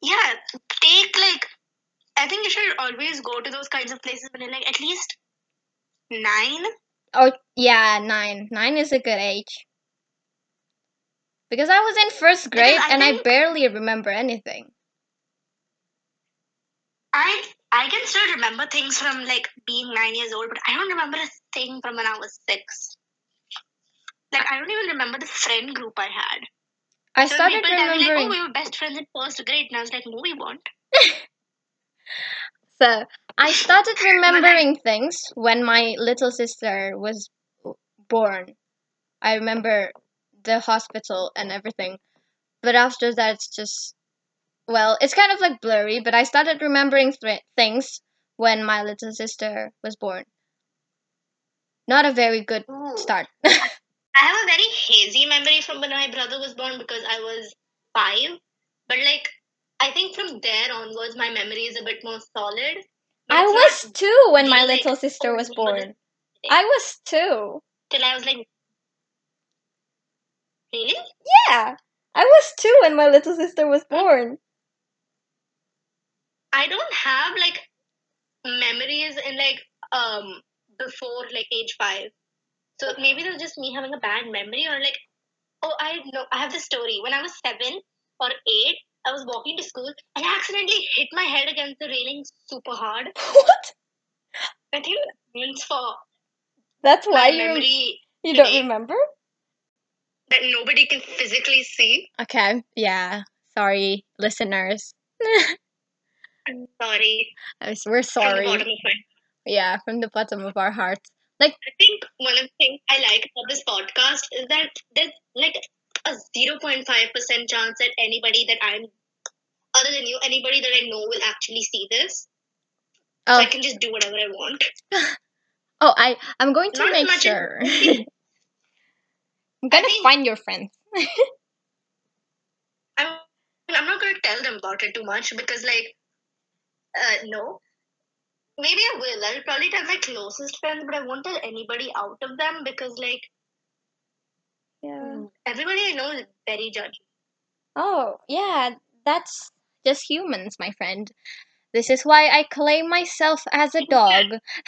Yeah, take like I think you should always go to those kinds of places when you're like at least nine. Oh yeah, nine. Nine is a good age. Because I was in first grade I and I barely remember anything. I I can still remember things from like being nine years old, but I don't remember a thing from when I was six. Like I don't even remember the friend group I had. I So started me like, oh, remembering. "Oh, we were best friends in first grade," and I was like, "No, we weren't." So I started remembering things when my little sister was born. I remember the hospital and everything, but after that, it's just well, it's kind of like blurry. But I started remembering th- things when my little sister was born. Not a very good Ooh. start. I have a very hazy memory from when my brother was born because I was five. But like, I think from there onwards, my memory is a bit more solid. I was two when my really, like, little sister was born. I was two. till I was like, really? Yeah, I was two when my little sister was born. I don't have like memories in like um before like age five. So maybe that's just me having a bad memory or like oh I know I have the story. When I was seven or eight, I was walking to school and I accidentally hit my head against the railing super hard. what? I think means for That's why you you don't today. remember? that nobody can physically see. Okay, yeah. Sorry, listeners. I'm sorry. We're From sorry. my Yeah, from the bottom of our hearts. Like I think one of the things I like about this podcast is that there's like a 0.5% chance that anybody that I'm, other than you, anybody that I know will actually see this. So Oh, I can just do whatever I want. oh, I I'm going to Not make sure. I'm gonna think- find your friends. I'm, I'm not going to tell them about it too much because, like, uh, no. Maybe I will. I'll probably tell my closest friends, but I won't tell anybody out of them because, like, Yeah. Everybody I know is very judgy. Oh, yeah. That's just humans, my friend. This is why I claim myself as a dog.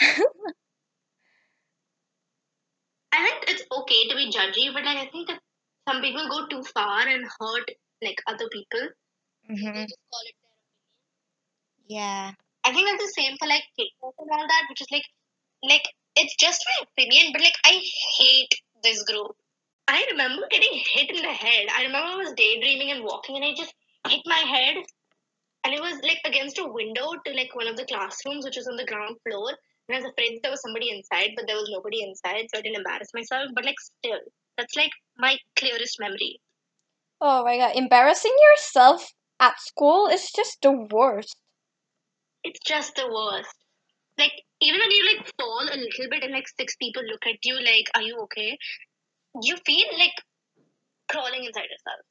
I think it's okay to be judgy, but like I think that some people go too far and hurt like other people. hmm They just call it their opinion. Yeah. I think that's the same for like TikTok and all that, which is like like it's just my opinion, but like I hate this group. I remember getting hit in the head. I remember I was daydreaming and walking and I just hit my head and it was like against a window to like one of the classrooms which was on the ground floor. And I was afraid that there was somebody inside, but there was nobody inside, so I didn't embarrass myself. But like still, that's like my clearest memory. Oh my god, embarrassing yourself at school is just the worst. It's just the worst. Like even when you like fall a little bit and like six people look at you like, "Are you okay?" You feel like crawling inside yourself.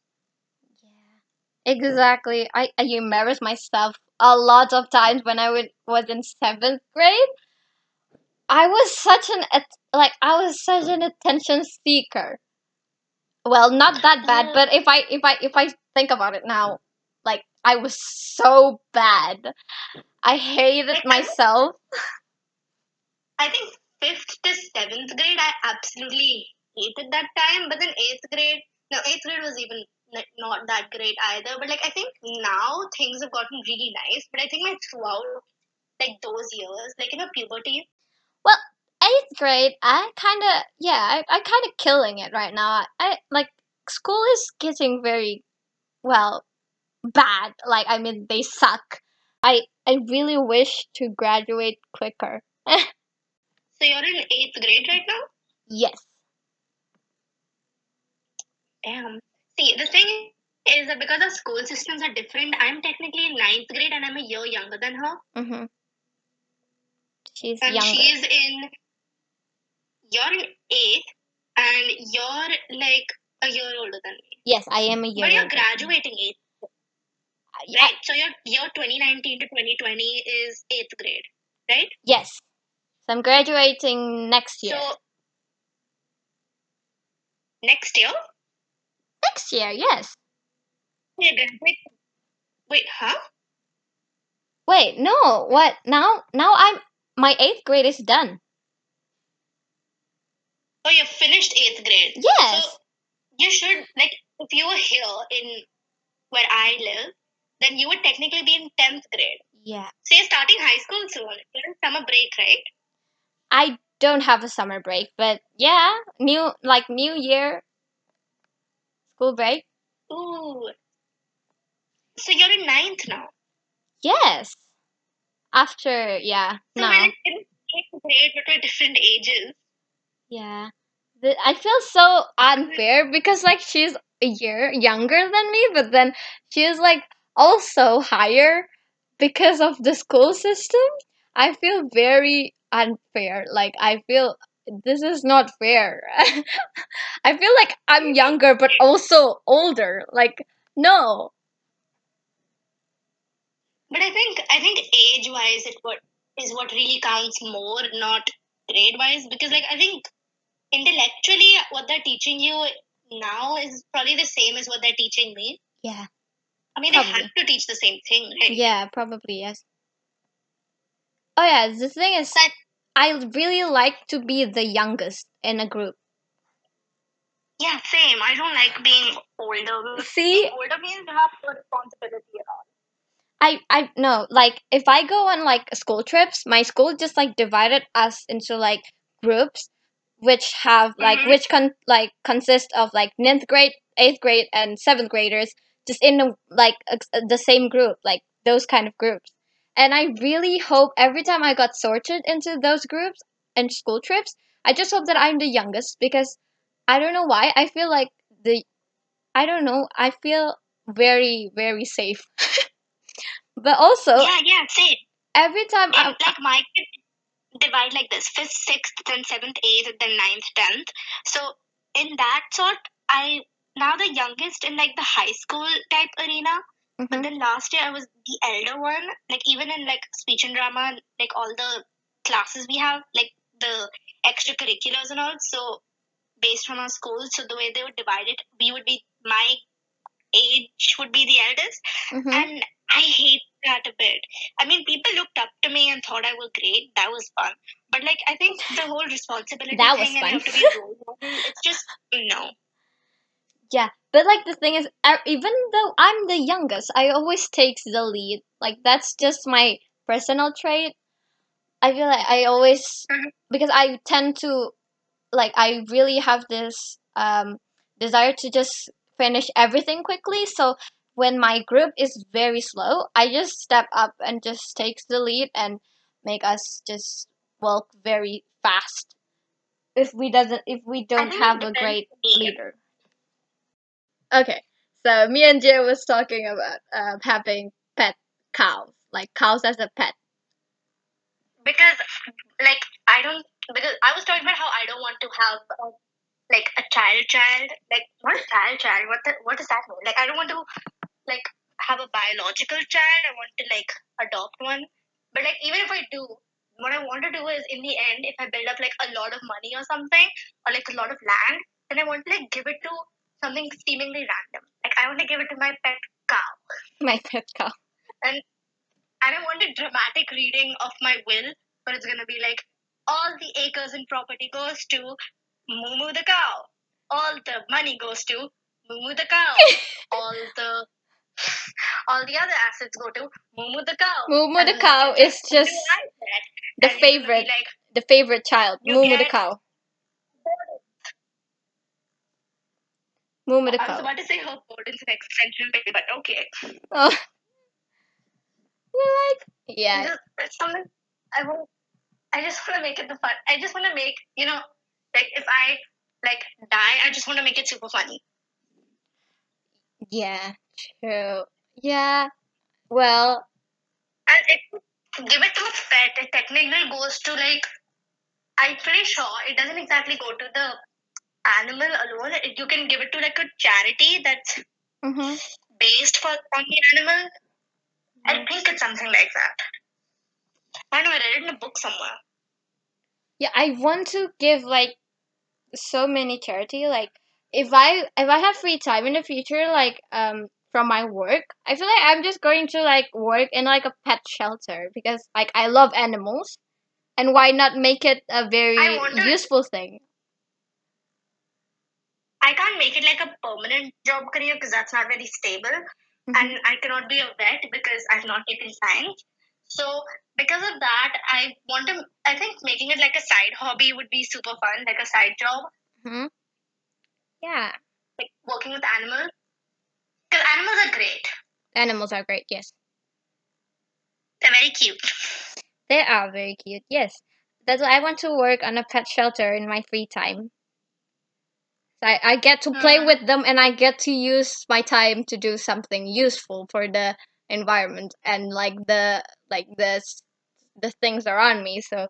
Yeah. Exactly. I, I embarrassed myself a lot of times when I would, was in seventh grade. I was such an like I was such an attention seeker. Well, not that bad, Uh. but if I if I if I think about it now, like I was so bad. I hated Like, myself. I think fifth to seventh grade, I absolutely hated that time. But then eighth grade, no, eighth grade was even like, not that great either. But like I think now things have gotten really nice. But I think like throughout like those years, like in a puberty, Well, eighth grade, I kind of yeah, I I kind of killing it right now. I, I like school is getting very well bad. Like I mean, they suck. I I really wish to graduate quicker. so you're in eighth grade right now. yes. Damn. See, the thing is that because our school systems are different, I'm technically in ninth grade and I'm a year younger than her. Mm-hmm. She's And younger. she's in, you're in eighth and you're like a year older than me. Yes, I am a year. but you're graduating eighth, right? So your year 2019 to 2020 is eighth grade, right? Yes. So I'm graduating next year. So next year, next year, yes. you're. Wait, huh? Wait, no. What? Now now I'm my 8th grade is done. Oh, you finished eighth grade. Yes. So you should like if you were here in where I live, then you would technically be in tenth grade. yeah. So you're starting high school soon. You're in summer break, right? I don't have a summer break, but yeah, new like new year school break. Ooh. So you're in ninth now. Yes. After yeah, So no. we're in eighth grade, but we're different ages. Yeah. I feel so unfair because like she's a year younger than me, but then she's like also higher because of the school system. I feel very unfair. Like I feel this is not fair. I feel like I'm younger but also older. Like no. But I think I think age wise it what is what really counts more, not grade wise. Because like I think intellectually what they're teaching you now is probably the same as what they're teaching me. Yeah. I mean they have to teach the same thing, right? Yeah, probably yes. Oh yeah, the thing is I really like to be the youngest in a group. Yeah, same. I don't like being older. See, Being older means you have responsibility at all. I I no like if I go on like school trips, my school just like divided us into like groups, which have like Mhm. which con like consist of like ninth grade, eighth grade, and seventh graders, just in the, like ex- the same group, like those kind of groups. And I really hope every time I got sorted into those groups and school trips, I just hope that I'm the youngest because I don't know why I feel like the I don't know I feel very very safe. but also yeah, yeah, same. every time I, like my divide like this fifth, sixth, then seventh, eighth, then ninth, tenth. So in that sort, I now the youngest in like the high school type arena. But Mhm. then last year I was the elder one. Like even in like speech and drama, like all the classes we have, like the extracurriculars and all. So based on our schools, so the way they would divide it, we would be my age would be the eldest, Mhm. and I hate that a bit. I mean, people looked up to me and thought I was great. That was fun. But like, I think the whole responsibility That was thing and fun. you have to be a role model. It's just no. Yeah, but like the thing is, even though I'm the youngest, I always takes the lead. Like that's just my personal trait. I feel like I always Mhm. because I tend to like I really have this um desire to just finish everything quickly. So when my group is very slow, I just step up and just takes the lead and make us just walk very fast. If we doesn't if we don't have a great leader. Okay, so me and Jay was talking about uh, having pet cows, like cows as a pet. because like I don't because I was talking about how I don't want to have a, like a child child like not a child child what the, what does that mean like I don't want to like have a biological child I want to like adopt one but like even if I do what I want to do is in the end if I build up like a lot of money or something or like a lot of land then I want to like give it to something seemingly random like I want to give it to my pet cow My pet cow. and I want a dramatic reading of my will, but it's gonna be like all the acres and property goes to Mumu the cow. All the money goes to Mumu the cow. all the all the other assets go to Mumu the cow. Mumu the cow is just just do like that. the And you're gonna be favorite, Like, the favorite child. Mumu the cow. The I was about to say her Gordon's an extension but okay. Oh. You're like yeah. Just, it's something I want. I just want to make it the fun. I just want to make you know, like if I like die, I just want to make it super funny. Yeah, true. Yeah. Well, And you give it to a pet, it technically goes to like I'm pretty sure it doesn't exactly go to the animal alone. You can give it to like a charity that's hmm based for on the animal. I think it's something like that. I know I read it in a book somewhere. yeah, I want to give like so many charity. Like if I if I have free time in the future, like um from my work, I feel like I'm just going to like work in like a pet shelter because like I love animals, and why not make it a very useful thing? I can't make it like a permanent job career because that's not very stable. Mhm. And I cannot be a vet because I've not taken science. So because of that, I want to. I think making it like a side hobby would be super fun, like a side job, hmm Yeah, like working with animals. Because animals are great. animals are great. Yes, They're very cute. they are very cute. Yes, that's why I want to work on a pet shelter in my free time. I, I get to play Mm. with them and I get to use my time to do something useful for the environment and like the like the the things around me. So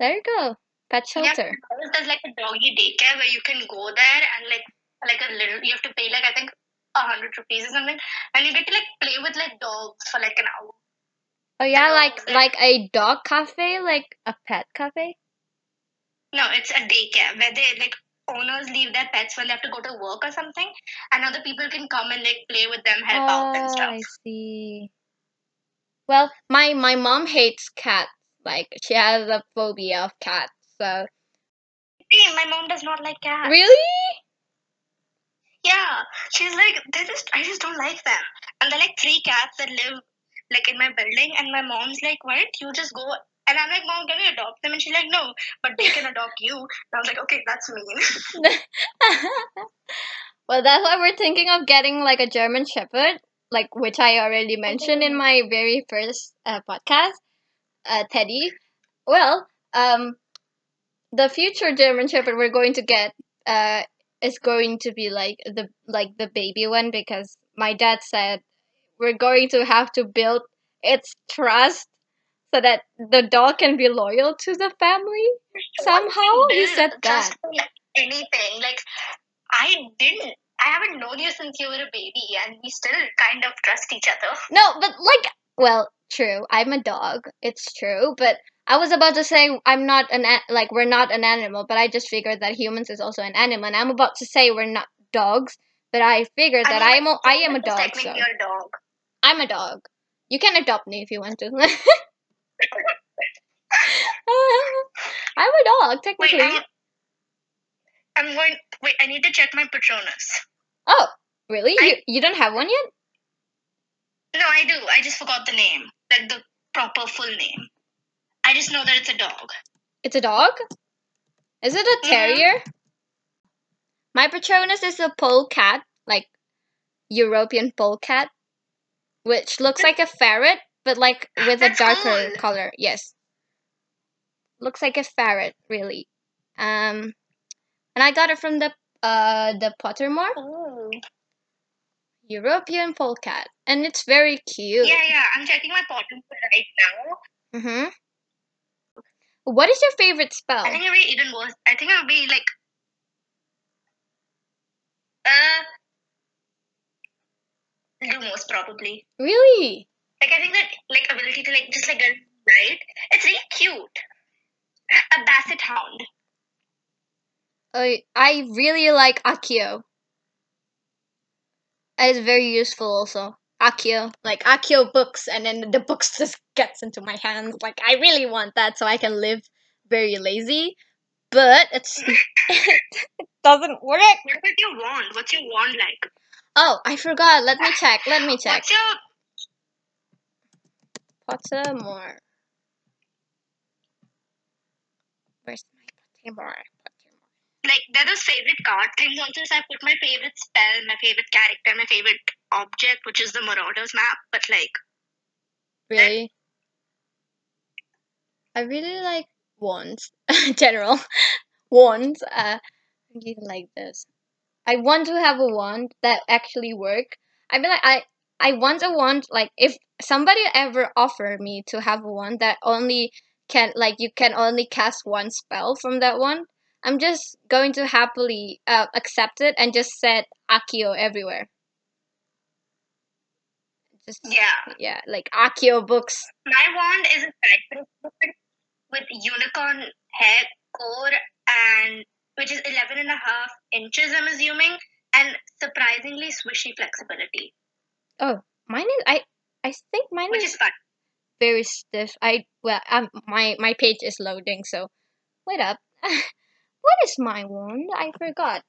there you go, pet shelter. Yeah. There's like a doggy daycare where you can go there and like like a little. You have to pay like I think a hundred rupees or something, and you get to like play with like dogs for like an hour. Oh yeah, like and- like a dog cafe, like a pet cafe. No, it's a daycare where they like owners leave their pets when they have to go to work or something, and other people can come and like play with them, help out and Oh, stuff. I see. Well, my my mom hates cats. Like she has a phobia of cats. So Hey, my mom does not like cats. really, Yeah, she's like they just I just don't like them, and they're like three cats that live like in my building, and my mom's like, why don't you just go? And I'm like, mom, can we adopt them? And she's like, no, but they can adopt you. And I was like, okay, that's mean. well, that's why we're thinking of getting like a German Shepherd, like which I already mentioned in my very first uh, podcast, uh, Teddy. Well, um, the future German Shepherd we're going to get uh is going to be like the like the baby one because my dad said we're going to have to build its trust so that the dog can be loyal to the family. Somehow you said that. anything. Like I didn't. I haven't known you since you were a baby, and we still kind of trust each other. No, but like, well, true. I'm a dog. It's true, but I was about to say I'm not an like we're not an animal, but I just figured that humans is also an animal, and I'm about to say we're not dogs, but I figured that I mean, I'm a, I am a dog, so a dog. I'm a dog. You can adopt me if you want to. I'm a dog, Wait, technically. I'm, I'm going. Wait, I need to check my Patronus. Oh, really? I- You you don't have one yet? No, I do. I just forgot the name, like the proper full name. I just know that it's a dog. It's a dog? Is it a Mhm. terrier? My Patronus is a polecat, like European polecat, which looks like a ferret, but like with a darker cool. color. Yes. Looks like a ferret, really. Um, and I got it from the uh the Pottermore Oh. European polecat, and it's very cute. Yeah, yeah. I'm checking my Pottermore right now. Mhm. What is your favorite spell? I think it'll be even worse. I think it'll be like. Uh. Lumos probably. Really? Like I think that like ability to like just like right. It's really cute. A basset hound. I I really like Accio. It's very useful also. Accio, like Accio books, and then the books just gets into my hands. Like I really want that so I can live very lazy, but it's it doesn't work. What about your wand? What's your wand like? Oh, I forgot. Let me check. Let me check. What's your Pottermore. Where's my Pottermore? Pottermore. like they're those favorite card things also so I put my favorite spell, my favorite character, my favorite object, which is the Marauders map, but like Really? I really like wands. General wands. Uh, I really like this. I want to have a wand that actually work. I mean, like I I want a wand. Like if somebody ever offered me to have a wand that only can like you can only cast one spell from that one, I'm just going to happily uh, accept it and just set Accio everywhere. Just Yeah. yeah, like Accio books. My wand is a cypress with unicorn hair core and which is 11 and a half inches, I'm assuming, and surprisingly swishy flexibility, Oh, mine is I I think mine which is is fun. very stiff. I well, um, my my page is loading, so wait up. what is my wand? I forgot.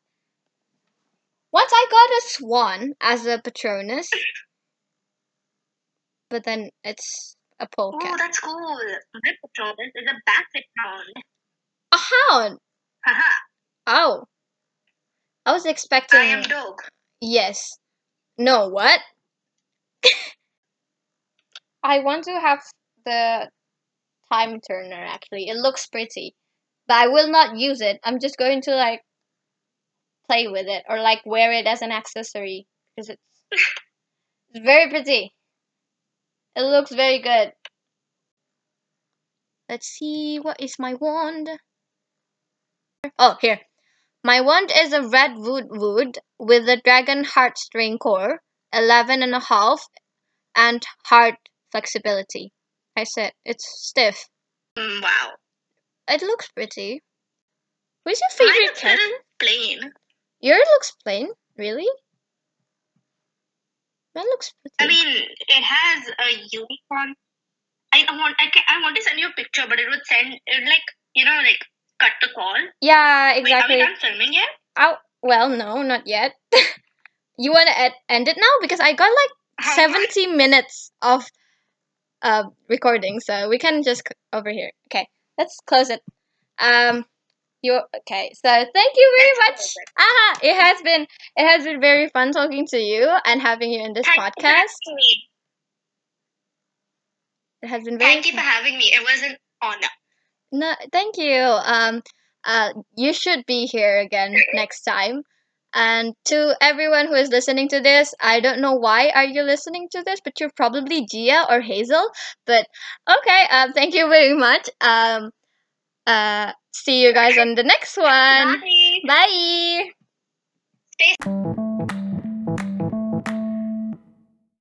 Once I got a swan as a patronus, but then it's a polecat. Oh, polecat. that's cool. My patronus is a basset hound. A hound. Haha, Oh, I was expecting. I am dog. Yes. No, what? I want to have the time turner actually. It looks pretty. But I will not use it. I'm just going to like play with it or like wear it as an accessory because it's it's very pretty. It looks very good. Let's see what is my wand. Oh, here. My wand is a red wood wood with a dragon heartstring core, 11 and a half, and heart flexibility. I said it's stiff. Mm, wow. It looks pretty. Who's your favorite is cat? plain. Yours looks plain. Really? Mine looks pretty. I mean, it has a unicorn. I want I, can, I want to send you a picture, but it would send it would like you know like cut the call. yeah, Wait, are exactly. we done filming yet? Oh, well, no, not yet. you want to end it now because I got like 70 minutes of uh recording, so we can just c- over here. Okay, let's close it. Um, you okay? So thank you very much. Aha! It has been it has been very fun talking to you and having you in this Thank podcast. It has been very Thank you for having me. It was an honor. No, thank you. Um, uh, you should be here again next time. And to everyone who is listening to this, I don't know why are you listening to this, but you're probably Jia or Hazel. But okay, um, thank you very much. Um, uh, see you guys on the next one. Bye. Bye. Stay